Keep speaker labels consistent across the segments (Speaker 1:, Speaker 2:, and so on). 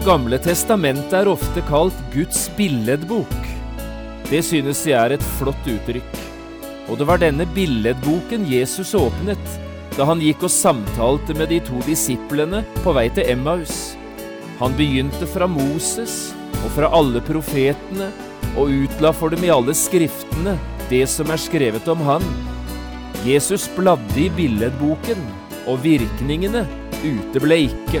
Speaker 1: Det gamle testamentet er ofte kalt Guds billedbok. Det synes jeg er et flott uttrykk. Og det var denne billedboken Jesus åpnet da han gikk og samtalte med de to disiplene på vei til Emmaus. Han begynte fra Moses og fra alle profetene og utla for dem i alle skriftene det som er skrevet om han. Jesus bladde i billedboken, og virkningene uteble ikke.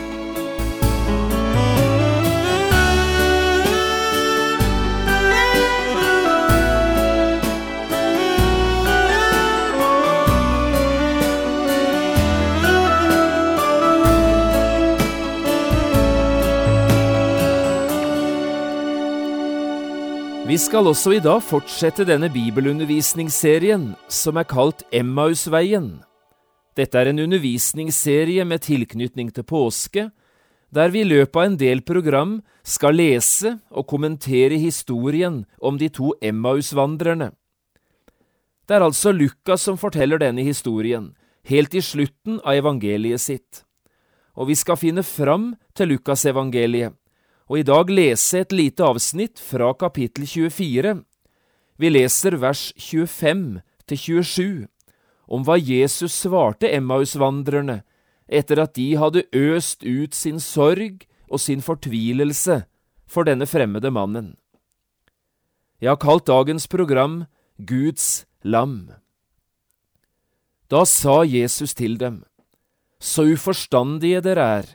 Speaker 1: Vi skal også i dag fortsette denne bibelundervisningsserien som er kalt Emmausveien. Dette er en undervisningsserie med tilknytning til påske, der vi i løpet av en del program skal lese og kommentere historien om de to Emmausvandrerne. Det er altså Lukas som forteller denne historien, helt i slutten av evangeliet sitt. Og vi skal finne fram til Lukasevangeliet og i dag lese et lite avsnitt fra kapittel 24. Vi leser vers 25 til 27 om hva Jesus svarte Emmausvandrerne etter at de hadde øst ut sin sorg og sin fortvilelse for denne fremmede mannen. Jeg har kalt dagens program Guds lam. Da sa Jesus til dem, Så uforstandige dere er,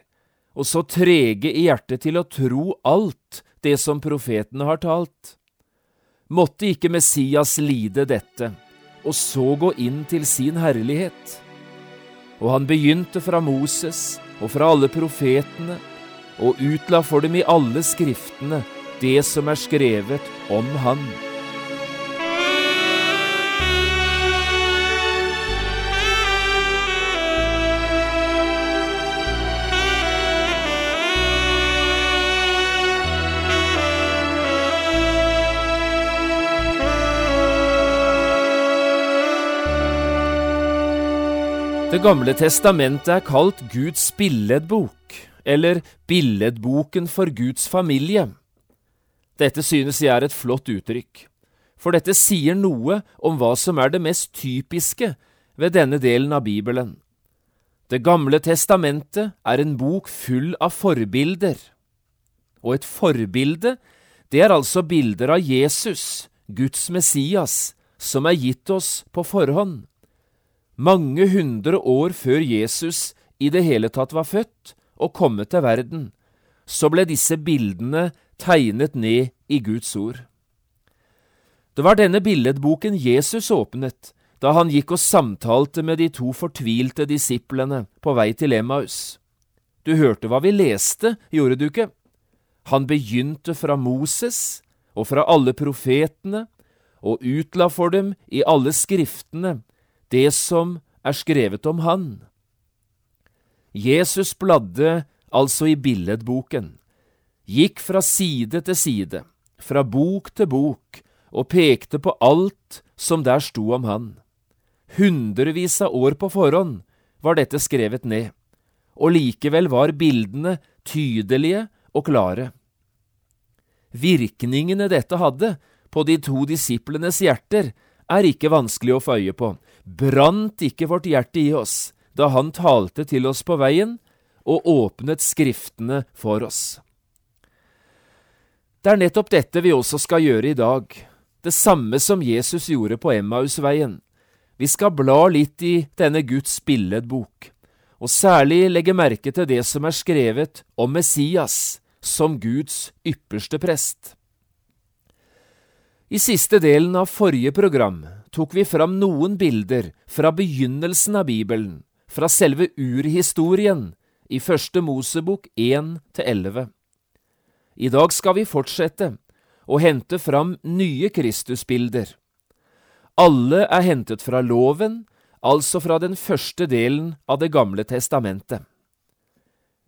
Speaker 1: og så trege i hjertet til å tro alt det som profetene har talt. Måtte ikke Messias lide dette, og så gå inn til sin herlighet? Og han begynte fra Moses og fra alle profetene, og utla for dem i alle skriftene det som er skrevet om han. Det gamle testamentet er kalt Guds billedbok, eller Billedboken for Guds familie. Dette synes jeg er et flott uttrykk, for dette sier noe om hva som er det mest typiske ved denne delen av Bibelen. Det gamle testamentet er en bok full av forbilder. Og et forbilde, det er altså bilder av Jesus, Guds Messias, som er gitt oss på forhånd. Mange hundre år før Jesus i det hele tatt var født og kommet til verden, så ble disse bildene tegnet ned i Guds ord. Det var denne billedboken Jesus åpnet da han gikk og samtalte med de to fortvilte disiplene på vei til Emmaus. Du hørte hva vi leste, gjorde du ikke? Han begynte fra Moses og fra alle profetene, og utla for dem i alle skriftene det som er skrevet om han. Jesus bladde altså i billedboken, gikk fra side til side, fra bok til bok, og pekte på alt som der sto om han. Hundrevis av år på forhånd var dette skrevet ned, og likevel var bildene tydelige og klare. Virkningene dette hadde på de to disiplenes hjerter, er ikke vanskelig å få øye på. Brant ikke vårt hjerte i oss da han talte til oss på veien og åpnet Skriftene for oss? Det er nettopp dette vi også skal gjøre i dag, det samme som Jesus gjorde på Emmausveien. Vi skal bla litt i denne Guds billedbok, og særlig legge merke til det som er skrevet om Messias som Guds ypperste prest. I siste delen av forrige program tok vi fram noen bilder fra begynnelsen av Bibelen, fra selve urhistorien, i Første Mosebok 1–11. I dag skal vi fortsette å hente fram nye Kristusbilder. Alle er hentet fra loven, altså fra den første delen av Det gamle testamentet.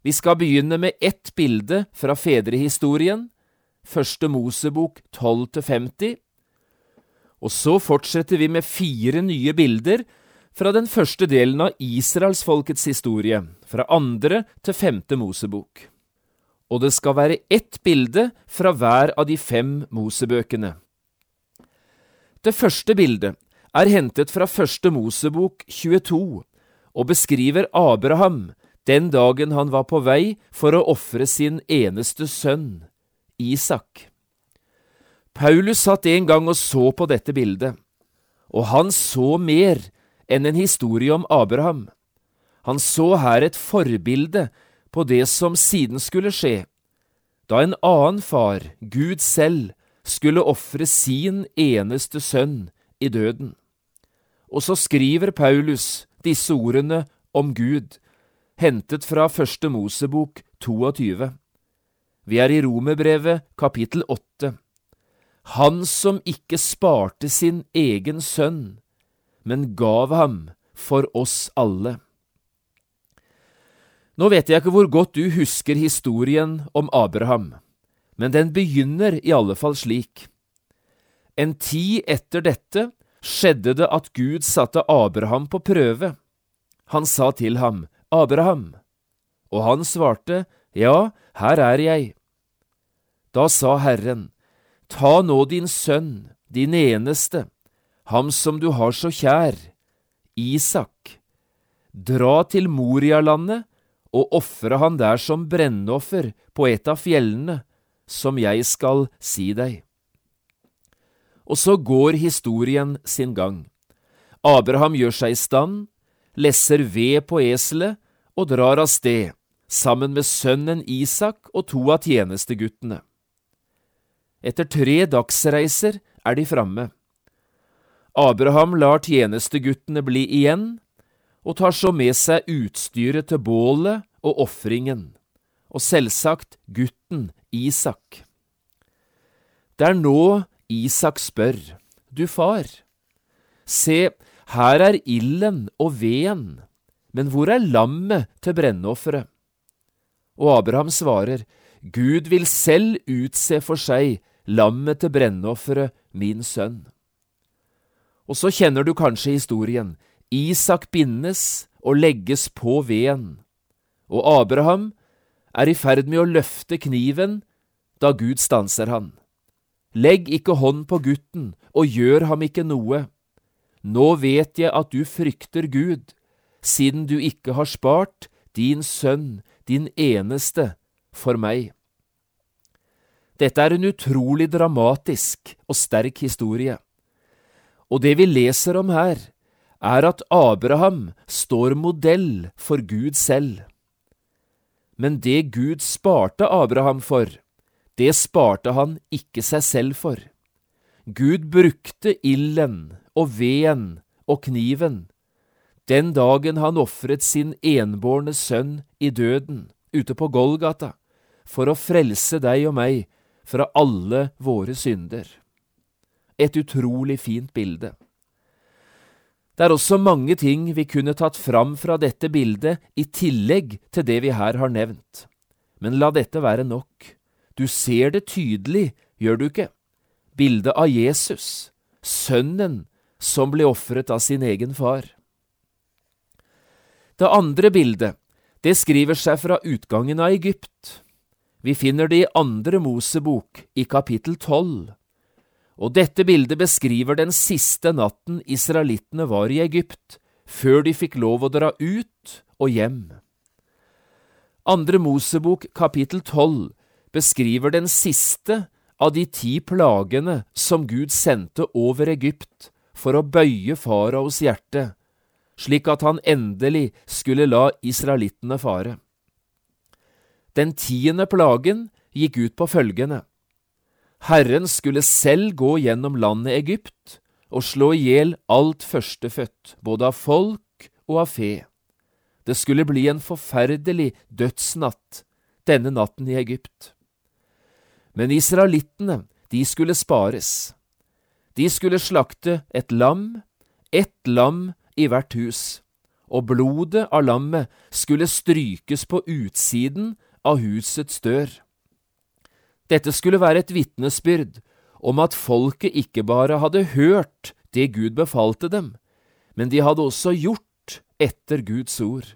Speaker 1: Vi skal begynne med ett bilde fra fedrehistorien, første Mosebok 12–50, og så fortsetter vi med fire nye bilder fra den første delen av israelsfolkets historie, fra andre til femte Mosebok. Og det skal være ett bilde fra hver av de fem Mosebøkene. Det første bildet er hentet fra første Mosebok 22 og beskriver Abraham den dagen han var på vei for å ofre sin eneste sønn, Isak. Paulus satt en gang og så på dette bildet, og han så mer enn en historie om Abraham. Han så her et forbilde på det som siden skulle skje, da en annen far, Gud selv, skulle ofre sin eneste sønn i døden. Og så skriver Paulus disse ordene om Gud, hentet fra Første Mosebok 22. Vi er i Romerbrevet kapittel 8. Han som ikke sparte sin egen sønn, men gav ham for oss alle. Nå vet jeg ikke hvor godt du husker historien om Abraham, men den begynner i alle fall slik. En tid etter dette skjedde det at Gud satte Abraham på prøve. Han sa til ham, Abraham, og han svarte, Ja, her er jeg. Da sa Herren, Ta nå din sønn, din eneste, ham som du har så kjær, Isak. Dra til Morialandet og ofre han der som brennoffer på et av fjellene, som jeg skal si deg. Og så går historien sin gang. Abraham gjør seg i stand, lesser ved på eselet og drar av sted, sammen med sønnen Isak og to av tjenesteguttene. Etter tre dagsreiser er de framme. Abraham lar tjenesteguttene bli igjen, og tar så med seg utstyret til bålet og ofringen, og selvsagt gutten Isak. Det er nå Isak spør, du far, se, her er ilden og veden, men hvor er lammet til brennofferet? Og Abraham svarer, Gud vil selv utse for seg lammet til brennofferet, min sønn. Og så kjenner du kanskje historien. Isak bindes og legges på veden, og Abraham er i ferd med å løfte kniven da Gud stanser han. Legg ikke hånd på gutten og gjør ham ikke noe. Nå vet jeg at du frykter Gud, siden du ikke har spart din sønn, din eneste, for meg. Dette er en utrolig dramatisk og sterk historie. Og det vi leser om her, er at Abraham står modell for Gud selv. Men det Gud sparte Abraham for, det sparte han ikke seg selv for. Gud brukte ilden og veden og kniven den dagen han ofret sin enbårne sønn i døden ute på Golgata for å frelse deg og meg fra alle våre synder. Et utrolig fint bilde. Det er også mange ting vi kunne tatt fram fra dette bildet i tillegg til det vi her har nevnt. Men la dette være nok. Du ser det tydelig, gjør du ikke? Bildet av Jesus, sønnen som ble ofret av sin egen far. Det andre bildet, det skriver seg fra utgangen av Egypt. Vi finner det i Andre Mosebok, i kapittel tolv. Og dette bildet beskriver den siste natten israelittene var i Egypt, før de fikk lov å dra ut og hjem. Andre Mosebok kapittel tolv beskriver den siste av de ti plagene som Gud sendte over Egypt for å bøye faraos hjerte, slik at han endelig skulle la israelittene fare. Den tiende plagen gikk ut på følgende. Herren skulle selv gå gjennom landet Egypt og slå i hjel alt førstefødt, både av folk og av fe. Det skulle bli en forferdelig dødsnatt denne natten i Egypt. Men israelittene, de skulle spares. De skulle slakte et lam, ett lam i hvert hus, og blodet av lammet skulle strykes på utsiden av husets dør. Dette skulle være et vitnesbyrd om at folket ikke bare hadde hørt det Gud befalte dem, men de hadde også gjort etter Guds ord.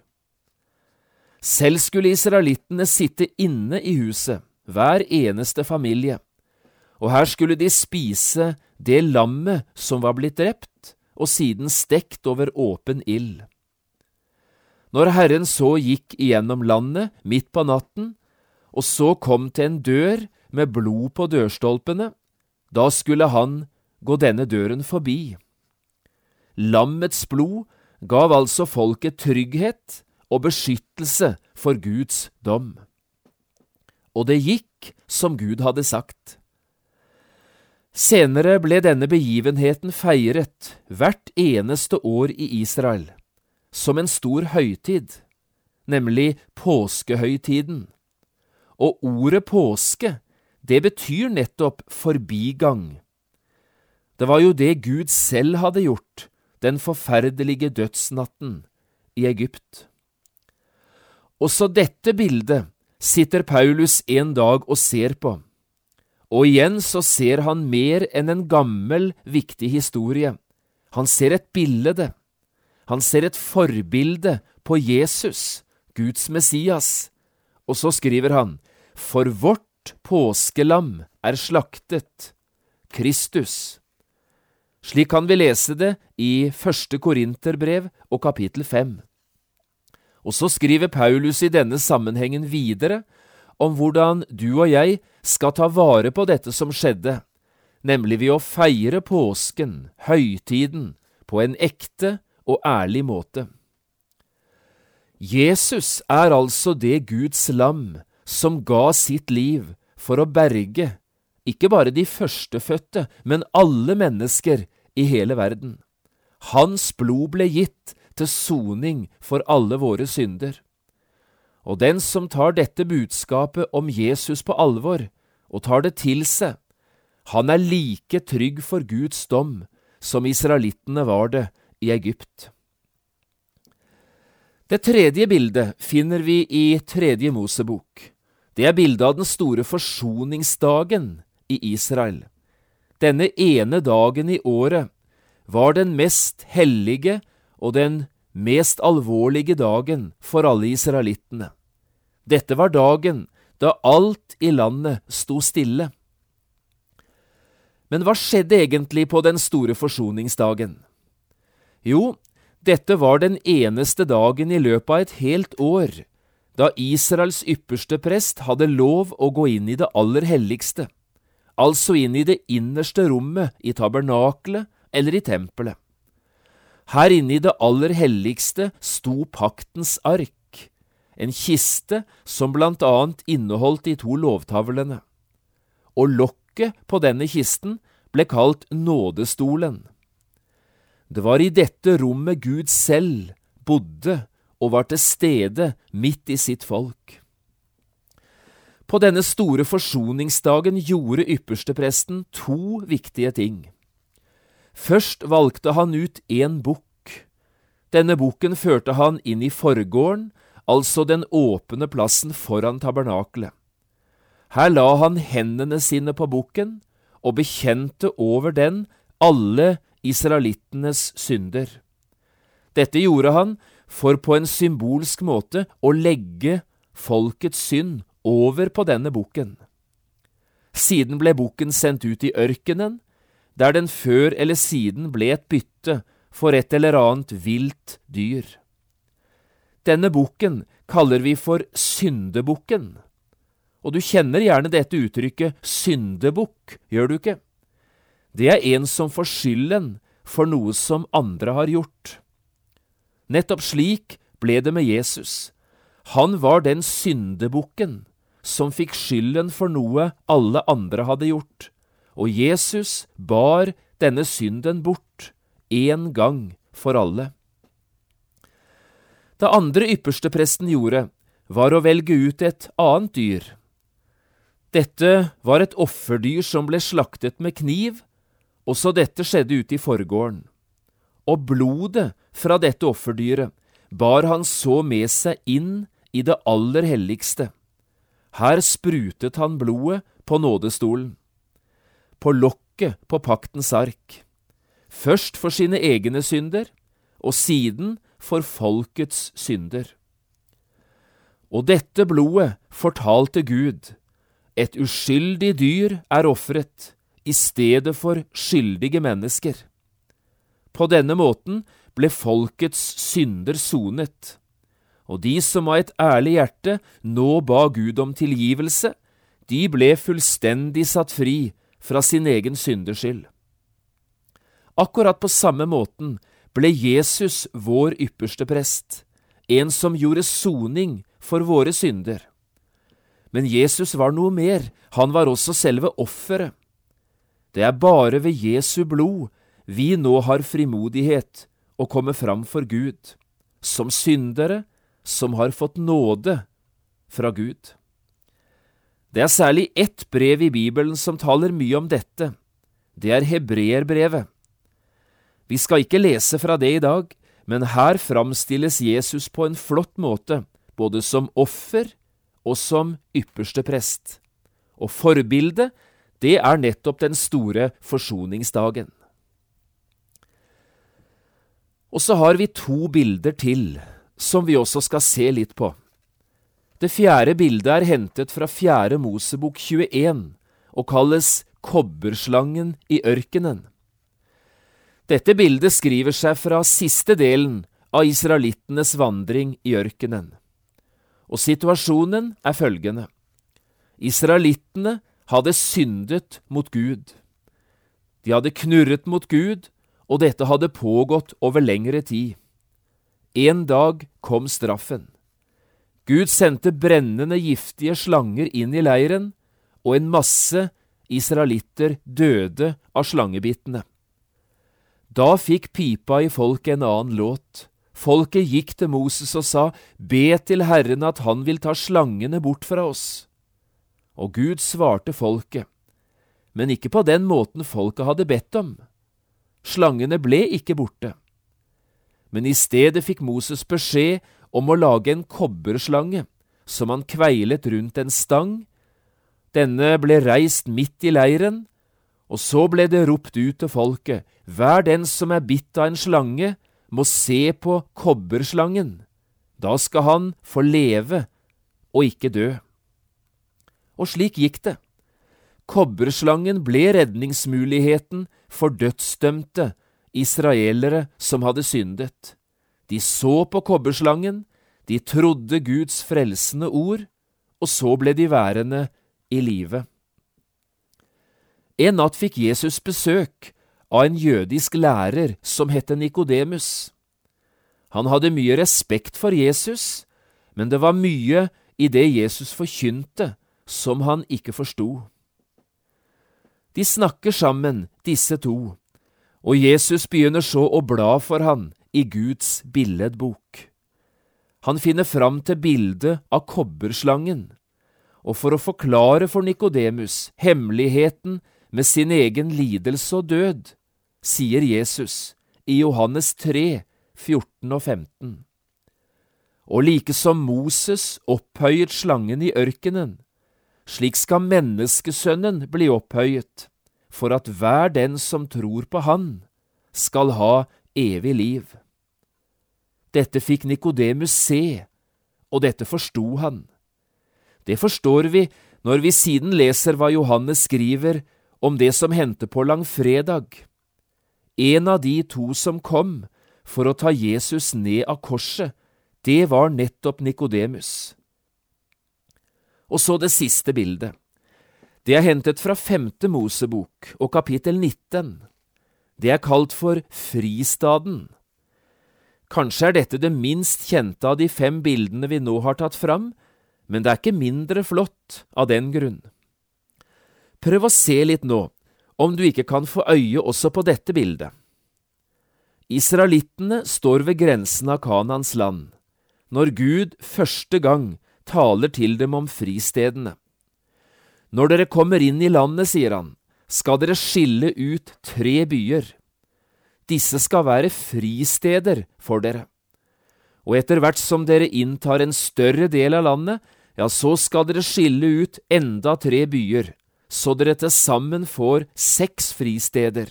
Speaker 1: Selv skulle israelittene sitte inne i huset, hver eneste familie, og her skulle de spise det lammet som var blitt drept, og siden stekt over åpen ild. Når Herren så gikk igjennom landet midt på natten, og så kom til en dør med blod på dørstolpene, da skulle han gå denne døren forbi. Lammets blod gav altså folket trygghet og beskyttelse for Guds dom. Og det gikk som Gud hadde sagt. Senere ble denne begivenheten feiret hvert eneste år i Israel, som en stor høytid, nemlig påskehøytiden. Og ordet påske, det betyr nettopp forbigang. Det var jo det Gud selv hadde gjort den forferdelige dødsnatten i Egypt. Også dette bildet sitter Paulus en dag og ser på, og igjen så ser han mer enn en gammel, viktig historie. Han ser et bilde. Han ser et forbilde på Jesus, Guds Messias, og så skriver han, For vårt påskelam er slaktet, Kristus. Slik kan vi lese det i første Korinterbrev og kapittel fem. Og så skriver Paulus i denne sammenhengen videre om hvordan du og jeg skal ta vare på dette som skjedde, nemlig ved å feire påsken, høytiden, på en ekte og ærlig måte. Jesus er altså det Guds lam som ga sitt liv for å berge ikke bare de førstefødte, men alle mennesker i hele verden. Hans blod ble gitt til soning for alle våre synder. Og den som tar dette budskapet om Jesus på alvor og tar det til seg, han er like trygg for Guds dom som israelittene var det i Egypt. Det tredje bildet finner vi i Tredje Mosebok. Det er bildet av den store forsoningsdagen i Israel. Denne ene dagen i året var den mest hellige og den mest alvorlige dagen for alle israelittene. Dette var dagen da alt i landet sto stille. Men hva skjedde egentlig på den store forsoningsdagen? Jo, dette var den eneste dagen i løpet av et helt år da Israels ypperste prest hadde lov å gå inn i det aller helligste, altså inn i det innerste rommet i tabernakelet eller i tempelet. Her inne i det aller helligste sto paktens ark, en kiste som blant annet inneholdt de to lovtavlene, og lokket på denne kisten ble kalt nådestolen. Det var i dette rommet Gud selv bodde og var til stede midt i sitt folk. På denne store forsoningsdagen gjorde ypperstepresten to viktige ting. Først valgte han ut én bukk. Denne bukken førte han inn i forgården, altså den åpne plassen foran tabernakelet. Her la han hendene sine på bukken og bekjente over den alle israelittenes synder. Dette gjorde han for på en symbolsk måte å legge folkets synd over på denne bukken. Siden ble bukken sendt ut i ørkenen, der den før eller siden ble et bytte for et eller annet vilt dyr. Denne bukken kaller vi for syndebukken, og du kjenner gjerne dette uttrykket syndebukk, gjør du ikke? Det er en som får skylden for noe som andre har gjort. Nettopp slik ble det med Jesus. Han var den syndebukken som fikk skylden for noe alle andre hadde gjort og Jesus bar denne synden bort, en gang for alle. Det andre ypperstepresten gjorde, var å velge ut et annet dyr. Dette var et offerdyr som ble slaktet med kniv, også dette skjedde ute i forgården. Og blodet fra dette offerdyret bar han så med seg inn i det aller helligste. Her sprutet han blodet på nådestolen, på lokket på paktens ark, først for sine egne synder, og siden for folkets synder. Og dette blodet fortalte Gud, et uskyldig dyr er ofret i stedet for skyldige mennesker. På denne måten ble folkets synder sonet, og de som av et ærlig hjerte nå ba Gud om tilgivelse, de ble fullstendig satt fri fra sin egen synderskyld. Akkurat på samme måten ble Jesus vår ypperste prest, en som gjorde soning for våre synder. Men Jesus var noe mer, han var også selve offeret. Det er bare ved Jesu blod vi nå har frimodighet å komme fram for Gud, som syndere som har fått nåde fra Gud. Det er særlig ett brev i Bibelen som taler mye om dette. Det er hebreerbrevet. Vi skal ikke lese fra det i dag, men her framstilles Jesus på en flott måte, både som offer og som ypperste prest. Og forbildet, det er nettopp den store forsoningsdagen. Og så har vi to bilder til, som vi også skal se litt på. Det fjerde bildet er hentet fra Fjerde Mosebok 21 og kalles Kobberslangen i ørkenen. Dette bildet skriver seg fra siste delen av israelittenes vandring i ørkenen. Og situasjonen er følgende. Israelittene hadde syndet mot Gud. De hadde knurret mot Gud, og dette hadde pågått over lengre tid. En dag kom straffen. Gud sendte brennende giftige slanger inn i leiren, og en masse israelitter døde av slangebittene. Da fikk pipa i folket en annen låt. Folket gikk til Moses og sa, Be til Herren at han vil ta slangene bort fra oss. Og Gud svarte folket, men ikke på den måten folket hadde bedt om. Slangene ble ikke borte. Men i stedet fikk Moses beskjed om å lage en kobberslange som han kveilet rundt en stang. Denne ble reist midt i leiren, og så ble det ropt ut til folket, hver den som er bitt av en slange, må se på kobberslangen. Da skal han få leve og ikke dø. Og slik gikk det. Kobberslangen ble redningsmuligheten for dødsdømte israelere som hadde syndet. De så på kobberslangen, de trodde Guds frelsende ord, og så ble de værende i live. En natt fikk Jesus besøk av en jødisk lærer som het Nikodemus. Han hadde mye respekt for Jesus, men det var mye i det Jesus forkynte som han ikke forsto. De snakker sammen, disse to, og Jesus begynner så å bla for han i Guds billedbok. Han finner fram til bildet av kobberslangen, og for å forklare for Nikodemus hemmeligheten med sin egen lidelse og død, sier Jesus i Johannes 3, 14 og 15. Og like som Moses opphøyet slangen i ørkenen, slik skal menneskesønnen bli opphøyet, for at hver den som tror på Han, skal ha evig liv. Dette fikk Nikodemus se, og dette forsto han. Det forstår vi når vi siden leser hva Johannes skriver om det som hendte på langfredag. En av de to som kom for å ta Jesus ned av korset, det var nettopp Nikodemus. Og så det siste bildet. Det er hentet fra femte Mosebok og kapittel 19. Det er kalt for Fristaden. Kanskje er dette det minst kjente av de fem bildene vi nå har tatt fram, men det er ikke mindre flott av den grunn. Prøv å se litt nå om du ikke kan få øye også på dette bildet. Israelittene står ved grensen av Kanans land, når Gud første gang taler til dem om fristedene. Når dere kommer inn i landet, sier han, skal dere skille ut tre byer. Disse skal være fristeder for dere. Og etter hvert som dere inntar en større del av landet, ja, så skal dere skille ut enda tre byer, så dere til sammen får seks fristeder.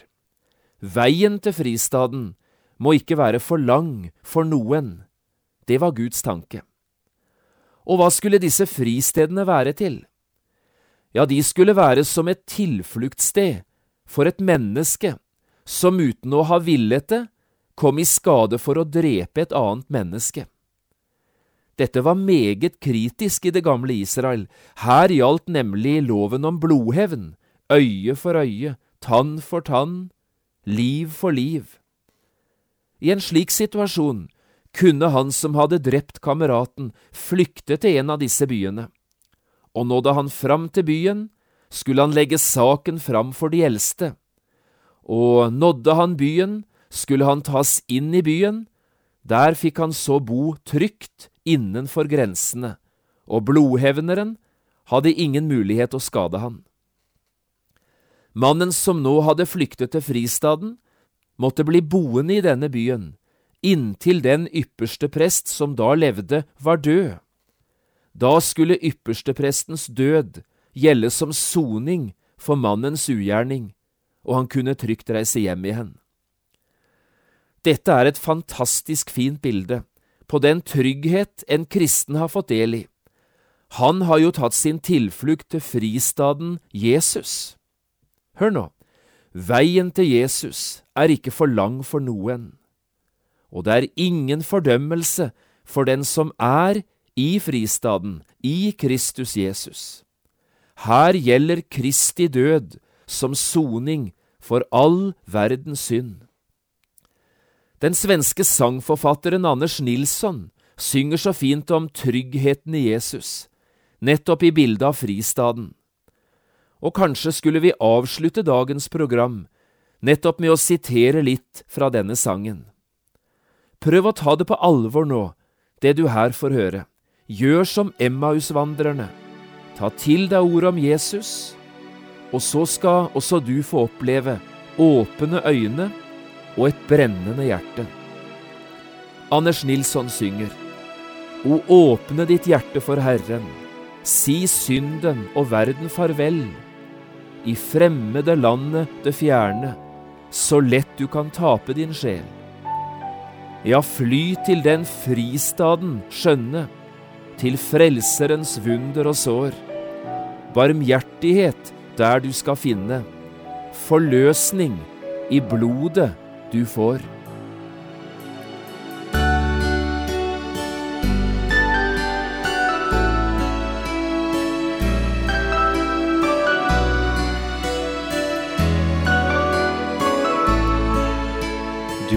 Speaker 1: Veien til fristaden må ikke være for lang for noen. Det var Guds tanke. Og hva skulle disse fristedene være til? Ja, de skulle være som et tilfluktssted for et menneske som uten å ha villet det, kom i skade for å drepe et annet menneske. Dette var meget kritisk i det gamle Israel. Her gjaldt nemlig loven om blodhevn, øye for øye, tann for tann, liv for liv. I en slik situasjon kunne han som hadde drept kameraten, flykte til en av disse byene. Og nådde han fram til byen, skulle han legge saken fram for de eldste. Og nådde han byen, skulle han tas inn i byen, der fikk han så bo trygt innenfor grensene, og blodhevneren hadde ingen mulighet å skade han. Mannen som nå hadde flyktet til fristaden, måtte bli boende i denne byen, inntil den ypperste prest som da levde, var død. Da skulle yppersteprestens død gjelde som soning for mannens ugjerning, og han kunne trygt reise hjem igjen. Dette er et fantastisk fint bilde på den trygghet en kristen har fått del i. Han har jo tatt sin tilflukt til fristaden Jesus. Hør nå, veien til Jesus er ikke for lang for noen og det er ingen fordømmelse for den som er i fristaden, i Kristus Jesus. Her gjelder Kristi død som soning for all verdens synd. Den svenske sangforfatteren Anders Nilsson synger så fint om tryggheten i Jesus, nettopp i bildet av fristaden. Og kanskje skulle vi avslutte dagens program nettopp med å sitere litt fra denne sangen. Prøv å ta det på alvor nå, det du her får høre. Gjør som Emmausvandrerne. Ta til deg ordet om Jesus, og så skal også du få oppleve åpne øyne og et brennende hjerte. Anders Nilsson synger. O åpne ditt hjerte for Herren, si synden og verden farvel. I fremmede landet det fjerne, så lett du kan tape din sjel. Ja, fly til den fristaden skjønne, til Frelserens vunder og sår. Barmhjertighet der du skal finne, forløsning i blodet du får.